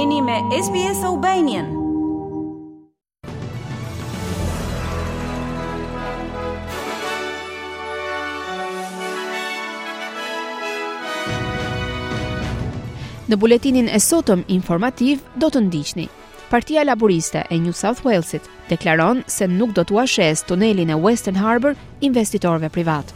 Jeni me SBS Albanian. Në buletinin e sotëm informativ do të ndiqni. Partia Laburiste e New South Walesit deklaron se nuk do t'ua shesë tunelin e Western Harbour investitorëve privatë.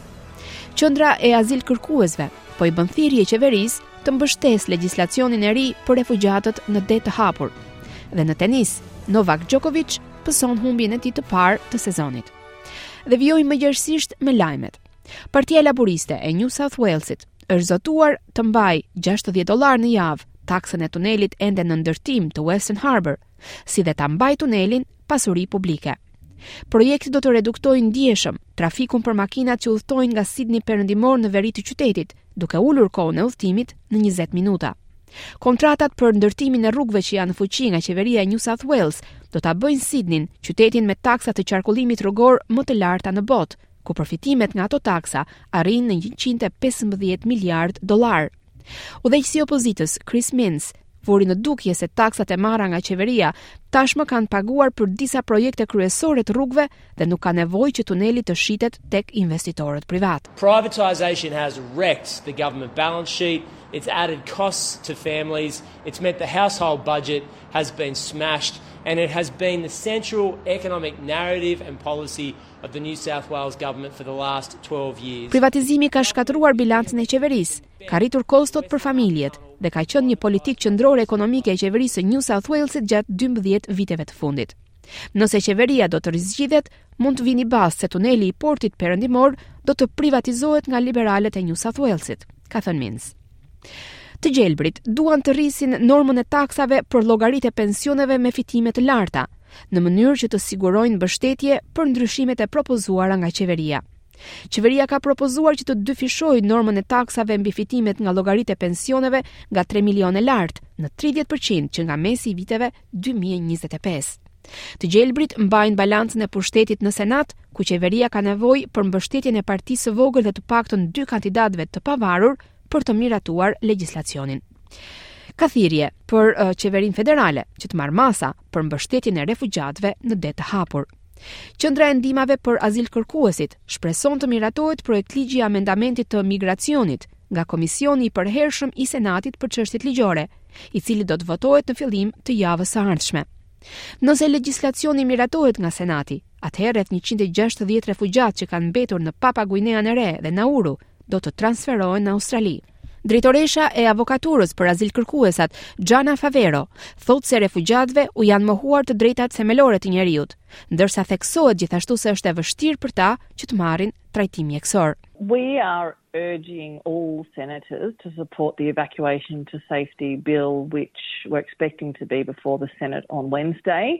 Qendra e azilkërkuesve po i bën thirrje qeverisë të mbështesë legjislacionin e ri për refugjatët në det të hapur. Dhe në tenis, Novak Djokovic pëson humbjen e tij të parë të sezonit. Dhe vijojmë më gjerësisht me lajmet. Partia Laburiste e New South Walesit është zotuar të mbajë 60 dolar në javë taksën e tunelit ende në ndërtim të Western Harbour, si dhe ta mbajë tunelin pasuri publike. Projekti do të reduktojë ndjeshëm trafikun për makinat që udhëtojnë nga Sidni perëndimor në veri të qytetit, duke ulur kohën e udhëtimit në 20 minuta. Kontratat për ndërtimin e rrugëve që janë në fuqi nga qeveria e New South Wales do ta bëjnë Sidnin qytetin me taksa të qarkullimit rrugor më të larta në botë, ku përfitimet nga ato taksa arrijnë në 115 miliard dollarë. Udhëheqësi i opozitës, Chris Minns, vuri në dukje se taksat e marra nga qeveria tashmë kanë paguar për disa projekte kryesore të rrugëve dhe nuk ka nevojë që tuneli të shitet tek investitorët privatë. Privatization has wrecked the government balance sheet, it's added costs to families, it's meant the household budget has been smashed and it has been the central economic narrative and policy Privatizimi ka shkatërruar bilancin e qeverisë, ka rritur kostot për familjet dhe ka qenë një politikë qendrore ekonomike e qeverisë së New South Wales-it gjatë dymbëdhjetë viteve të fundit. Nëse qeveria do të rizgjidhet, mund të vini bast se tuneli i portit perëndimor do të privatizohet nga liberalët e New South Wales-it, ka thënë Minns. Të gjelbrit duan të rrisin normën e taksave për llogaritë e pensioneve me fitime të larta, në mënyrë që të sigurojnë mbështetje për ndryshimet e propozuara nga qeveria. Qeveria ka propozuar që të dyfishojë normën e taksave mbi fitimet nga llogaritë e pensioneve nga 3 milionë e lart në 30% që nga mesi i viteve 2025. Të gjelbrit mbajnë balancën e pushtetit në Senat, ku qeveria ka nevojë për mbështetjen e partisë së vogël dhe të paktën dy kandidatëve të pavarur për të miratuar legjislacionin. Ka thirrje për uh, qeverinë federale që të marrë masa për mbështetjen e refugjatëve në det të hapur. Qendra e ndihmave për azilkërkuesit shpreson të miratohet projektligji i amendamentit të migracionit nga Komisioni i Përhershëm i Senatit për Çështjet Ligjore, i cili do të votohet në fillim të javës së ardhshme. Nëse legjislacioni miratohet nga Senati, atëherë rreth 160 refugjat që kanë mbetur në Papa Guinean e Re dhe Nauru do të transferohen në Australi. Drejtoresha e avokaturës për azilkërkuesat, Jana Favero, thotë se refugjatve u janë mohuar të drejtat themelore të njeriut, ndërsa theksohet gjithashtu se është e vështirë për ta që të marrin trajtim mjekësor. We are urging all senators to support the evacuation to safety bill which we're expecting to be before the senate on wednesday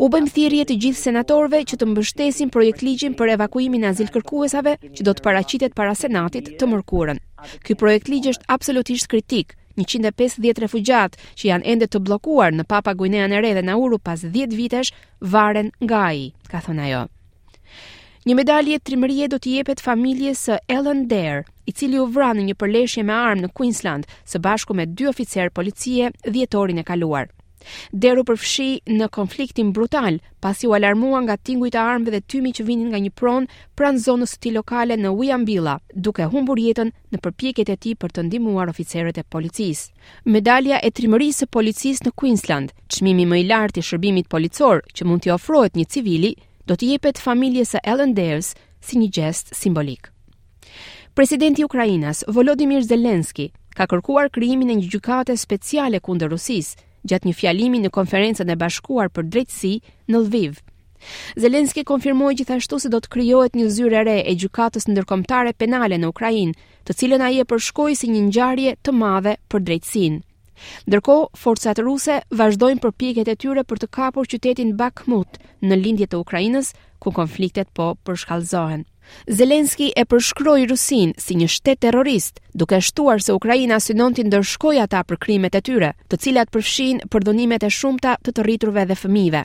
U bëjmë thirrje të gjithë senatorëve që të mbështesin projektligjin për evakuimin e azilkërkuesave që do të paraqitet para Senatit të mërkurën. Ky projektligj është absolutisht kritik. 150 refugjat që janë ende të bllokuar në Papa Guinean e Re dhe Nauru pas 10 vitesh varen nga ai, ka thënë ajo. Një medalje trimërie do t'i jepet familjes së Alan Dare, i cili u vra në një përleshje me armë në Queensland, së bashku me dy oficerë policie dhjetorin e kaluar. Dare u përfshi në konfliktin brutal, pasi u alarmua nga tingujt e armëve dhe tymi që vinin nga një pronë pranë zonës së tij lokale në Wieambilla, duke humbur jetën në përpjekjet e tij për të ndihmuar oficerët e policisë. Medalja e trimërisë së policisë në Queensland, çmimi më i lartë i shërbimit policor që mund t'i ofrohet një civili, do t'i jepet familjes së Alan Dare-s si një gjest simbolik. Presidenti ukrainas Volodymyr Zelensky ka kërkuar krijimin e një gjykate speciale kundër Rusisë gjatë një fjalimi në konferencën e bashkuar për drejtësi në Lviv. Zelensky konfirmoi gjithashtu se do të krijohet një zyrë e re e gjykatës ndërkombëtare penale në Ukrainë, të cilën ai e përshkroi si një ngjarje të madhe për drejtësinë. Ndërkohë, forcat ruse vazhdojnë përpjekjet e tyre për të kapur qytetin Bakhmut në lindje të Ukrainës, ku konfliktet po përshkallëzohen. Zelenski e përshkroi Rusinë si një shtet terrorist, duke shtuar se Ukraina synon t'i ndëshkojë ata për krimet e tyre, të cilat përfshijnë përdhunimet e shumta të të rriturve dhe fëmijëve.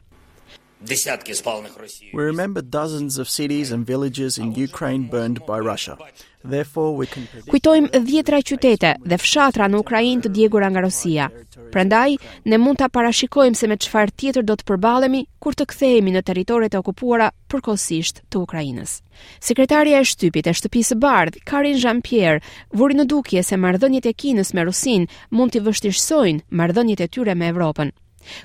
Deshatki spalë në Rusi. We remember dozens of cities and villages in Ukraine burned by Russia. Therefore we can Kujtojmë dhjetra qytete dhe fshatra në Ukrainë të djegura nga Rusia. Prandaj ne mund ta parashikojmë se me çfarë tjetër do të përballemi kur të kthehemi në territoret e okupuara përkohësisht të Ukrainës. Sekretarja e shtypit e Shtëpisë së Bardhë, Karine Jean-Pierre, vuri në dukje se marrëdhëniet e Kinës me Rusinë mund t'i vështirësojnë marrëdhëniet e tyre me Evropën.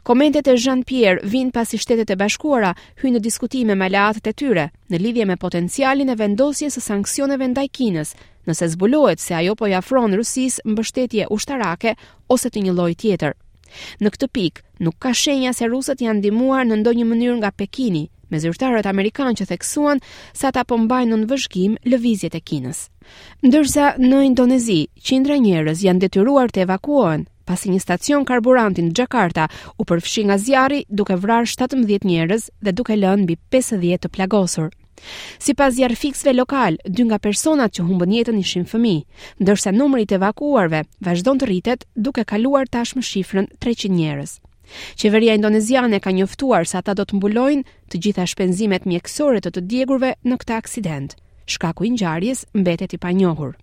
Komentet e Jean-Pierre vijnë pasi Shtetet e Bashkuara hyjnë në diskutime me aleatët e tyre në lidhje me potencialin e vendosjes së sanksioneve ndaj Kinës, nëse zbulohet se ajo po i ofron Rusisë mbështetje ushtarake ose të një lloji tjetër. Në këtë pikë, nuk ka shenja se rusët janë ndihmuar në ndonjë mënyrë nga Pekini, me zyrtarët amerikanë që theksuan se ata po mbajnë nën vëzhgim lëvizjet e Kinës. Ndërsa në Indonezi, qindra njerëz janë detyruar të evakuohen pasi një stacion karburanti në Xhakarta u përfshi nga zjarri duke vrarë 17 njerëz dhe duke lënë mbi 50 të plagosur. Sipas zjarrfikësve lokalë, dy nga personat që humbën jetën ishin fëmijë, ndërsa numri i të evakuuarve vazhdon të rritet duke kaluar tashmë shifrën 300 njerëz. Qeveria indoneziane ka njoftuar se ata do të mbulojnë të gjitha shpenzimet mjekësore të të djegurve në këtë aksident. Shkaku i ngjarjes mbetet i panjohur.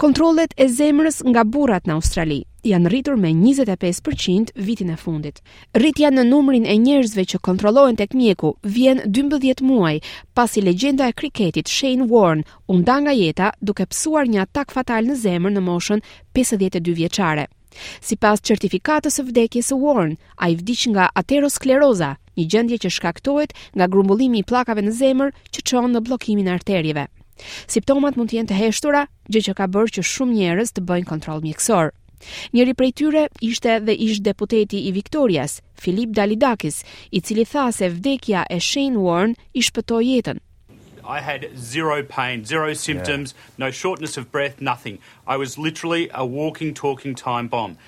Kontrollet e zemrës nga burrat në Australi janë rritur me 25% vitin e fundit. Rritja në numrin e njerëzve që kontrollohen tek mjeku vjen 12 muaj pasi legjenda e kriketit Shane Warne u nda nga jeta duke pësuar një atak fatal në zemër në moshën 52 vjeçare. Sipas certifikatës së vdekjes së Warne, ai vdiq nga ateroskleroza, një gjendje që shkaktohet nga grumbullimi i pllakave në zemër që çon në bllokimin e arterieve. Simptomat mund të jenë të heshtura, gjë që ka bërë që shumë njerëz të bëjnë kontroll mjekësor. Njëri prej tyre ishte dhe ish-deputeti i Viktorias, Philip Dalidakis, i cili tha se vdekja e Shane Warne i shpëtoi jetën. I had zero pain, zero symptoms, yeah. no shortness of breath, nothing. I was literally a walking, talking time bomb.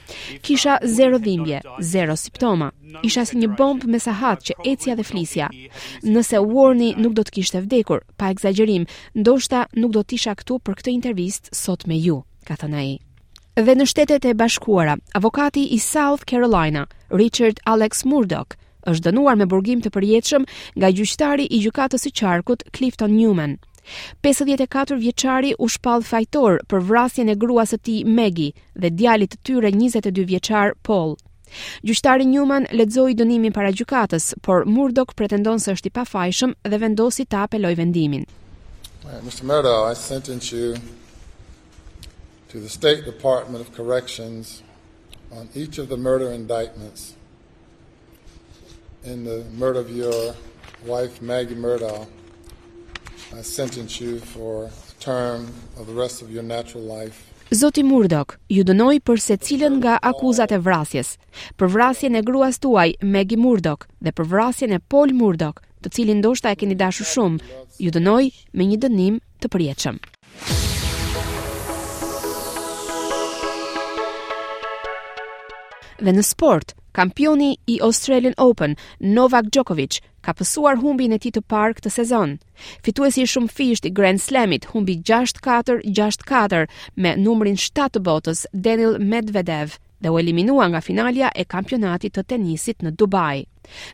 Kisha zero dhimbje, zero simptoma. Isha si një bombë me sahat që ecja dhe flisja. Nëse Warne nuk do të kishte vdekur, pa ekzagjerim, ndoshta nuk do të isha këtu për këtë intervistë sot me ju, ka thënë ai. Dhe në Shtetet e Bashkuara, avokati i South Carolina, Richard Alex Murdaugh, është dënuar me burgim të përjetshëm nga gjyqtari i gjykatës së qarkut Clifton Newman. 54-vjeçari u shpall fajtor për vrasjen e gruas së tij Maggie dhe djalit të tyre 22-vjeçar Paul. Gjyqtari Newman lexoi dënimin para gjykatës, por Murdaugh pretendon se është i pafajshëm dhe vendosi ta apelojë vendimin. Mr. Murdaugh, I sentence you to the State Department of Corrections on each of the murder indictments in the murder of your wife, Maggie Murdaugh, I sentence you for a term of the rest of your natural life. Zoti Murdaugh, ju dënoj për secilën nga akuzat e vrasjes, për vrasjen e gruas tuaj, Maggie Murdaugh, dhe për vrasjen e Paul Murdaugh, të cilin ndoshta e keni dashur shumë, ju dënoj me një dënim të përjetshëm. Dhe në sport, kampioni i Australian Open, Novak Djokovic, ka pësuar humbjen e tij të parë këtë sezon. Fituesi i shumëfishtë i Grand Slamit humbi 6-4, 6-4 me numrin 7 të botës, Daniil Medvedev, dhe u eliminua nga finalja e kampionatit të tenisit në Dubai.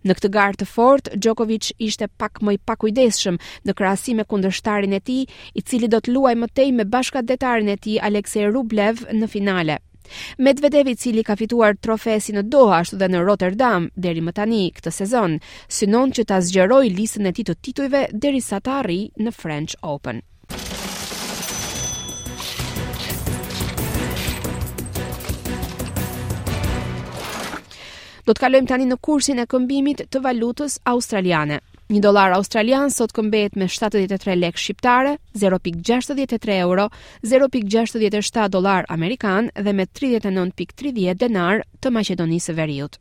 Në këtë garë të fortë, Djokovic ishte pak më i pakujdesshëm në krahasim me kundërshtarin e tij, i cili do të luajë më tej me bashkatdhetarin e tij Alexei Rublev në finale. Medvedev i cili ka fituar trofe si në Doha ashtu dhe në Rotterdam deri më tani këtë sezon, synon që ta zgjerojë listën e tij të titujve derisa të arrijë në French Open. Do të kalojmë tani në kursin e këmbimit të valutës australiane. Një dollar australian sot këmbehet me 73 lekë shqiptare, 0.63 euro, 0.67 dollarë amerikanë dhe me 39.30 denarë të Maqedonisë së Veriut.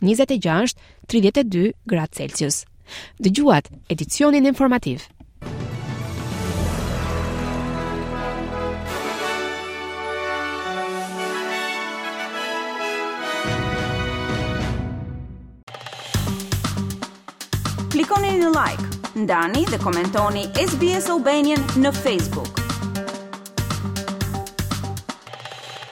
26-32 gradë Celsius. Dëgjuat edicionin informativ. Klikoni në like, ndani dhe komentoni SBS Albanian në Facebook.